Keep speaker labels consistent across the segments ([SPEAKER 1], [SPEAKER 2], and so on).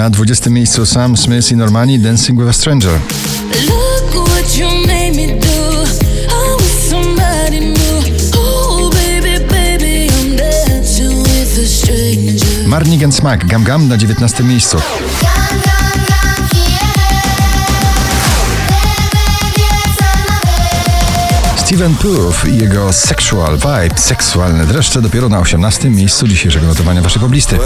[SPEAKER 1] Na 20 miejscu Sam Smith i Normani Dancing with a Stranger.
[SPEAKER 2] Oh, dancing with a stranger.
[SPEAKER 1] Marnik and Smack Gam Gam na 19 miejscu. Steven Puth i jego Sexual Vibe, seksualne dreszcze dopiero na 18 miejscu dzisiejszego notowania waszej poblisty.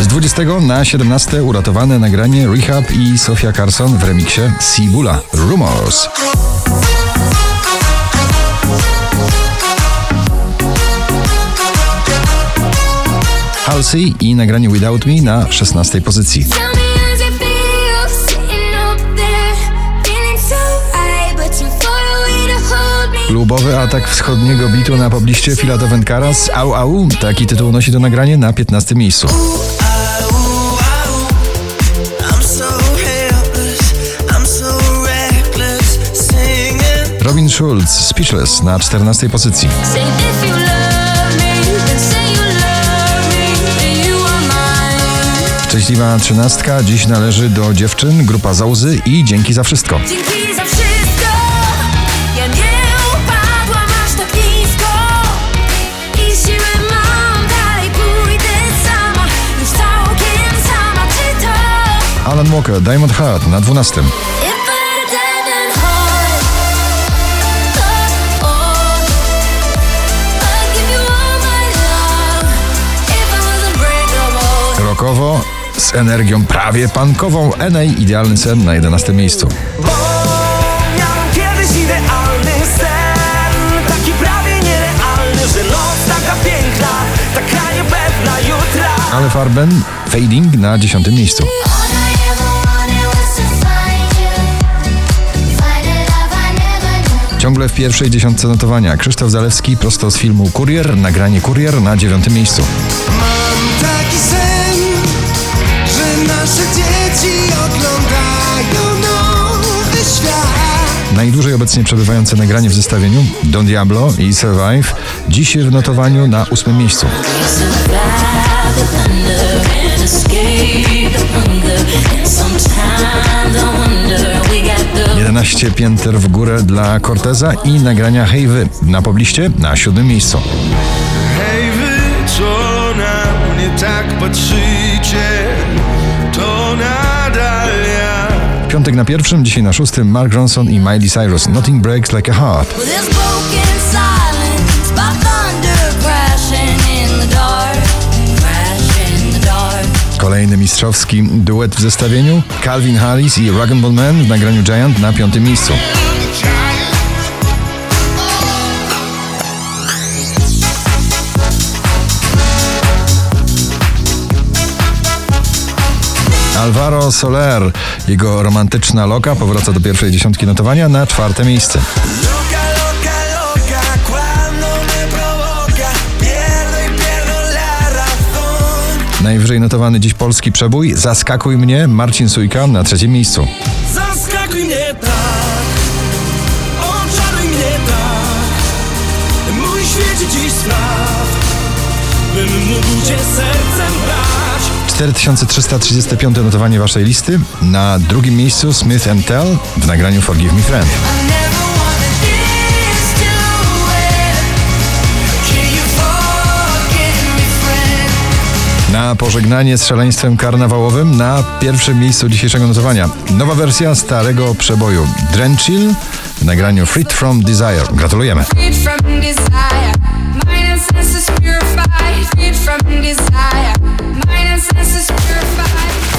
[SPEAKER 1] Z 20 na 17 uratowane nagranie Rehab i Sofia Carson w remiksie Sibula Rumors. Halsey i nagranie Without Me na 16 pozycji. Klubowy atak wschodniego bitu na pobliście Fila Karas Au Au. Taki tytuł nosi to nagranie na 15 miejscu. Robin Schulz Speechless na 14 pozycji. Szczęśliwa trzynastka. Dziś należy do dziewczyn, grupa Załzy i Dzięki za wszystko.
[SPEAKER 2] Dzięki za wszystko, ja nie upadłam aż tak nisko. I siły mam, dalej pójdę sama, już całkiem sama, czy to?
[SPEAKER 1] Alan Walker Diamond Heart na 12. z energią prawie pankową Enej Idealny sen na 11 miejscu.
[SPEAKER 3] Bo miałem kiedyś idealny sen Taki prawie nierealny, że noc taka piękna Taka niepewna jutra
[SPEAKER 1] Ale Farben Fading na 10 miejscu. Ciągle w pierwszej dziesiątce notowania Krzysztof Zalewski prosto z filmu Kurier, nagranie Kurier na 9 miejscu. Obecnie przebywające nagranie w zestawieniu Don Diablo i Survive dziś w notowaniu na 8 miejscu. 11 pięter w górę dla Corteza i nagrania Hejwy na pobliście na 7 miejscu.
[SPEAKER 4] Hej wy, co na mnie tak patrzycie, to ja.
[SPEAKER 1] Piątek na pierwszym, dzisiaj na szóstym Mark Johnson i Miley Cyrus Nothing Breaks Like a Heart. Kolejny mistrzowski duet w zestawieniu Calvin Harris i Rag Ball Man w nagraniu Giant na piątym miejscu. Alvaro Soler, jego romantyczna loka powraca do pierwszej dziesiątki notowania na czwarte miejsce.
[SPEAKER 5] Y.
[SPEAKER 1] Najwyżej notowany dziś polski przebój Zaskakuj mnie Marcin Sujka na trzecim miejscu.
[SPEAKER 3] Zaskakuj mnie tak Oczaruj mnie tak Mój świecie dziś spraw Bym mógł cię sercem brać
[SPEAKER 1] 4335 notowanie waszej listy. Na drugim miejscu Smith Tell w nagraniu forgive me, friend? Na pożegnanie z szaleństwem karnawałowym na pierwszym miejscu dzisiejszego notowania. Nowa wersja starego przeboju Drenchill w nagraniu Freed From Desire. Gratulujemy.
[SPEAKER 2] senses purified, freed from desire. Mind and senses purified.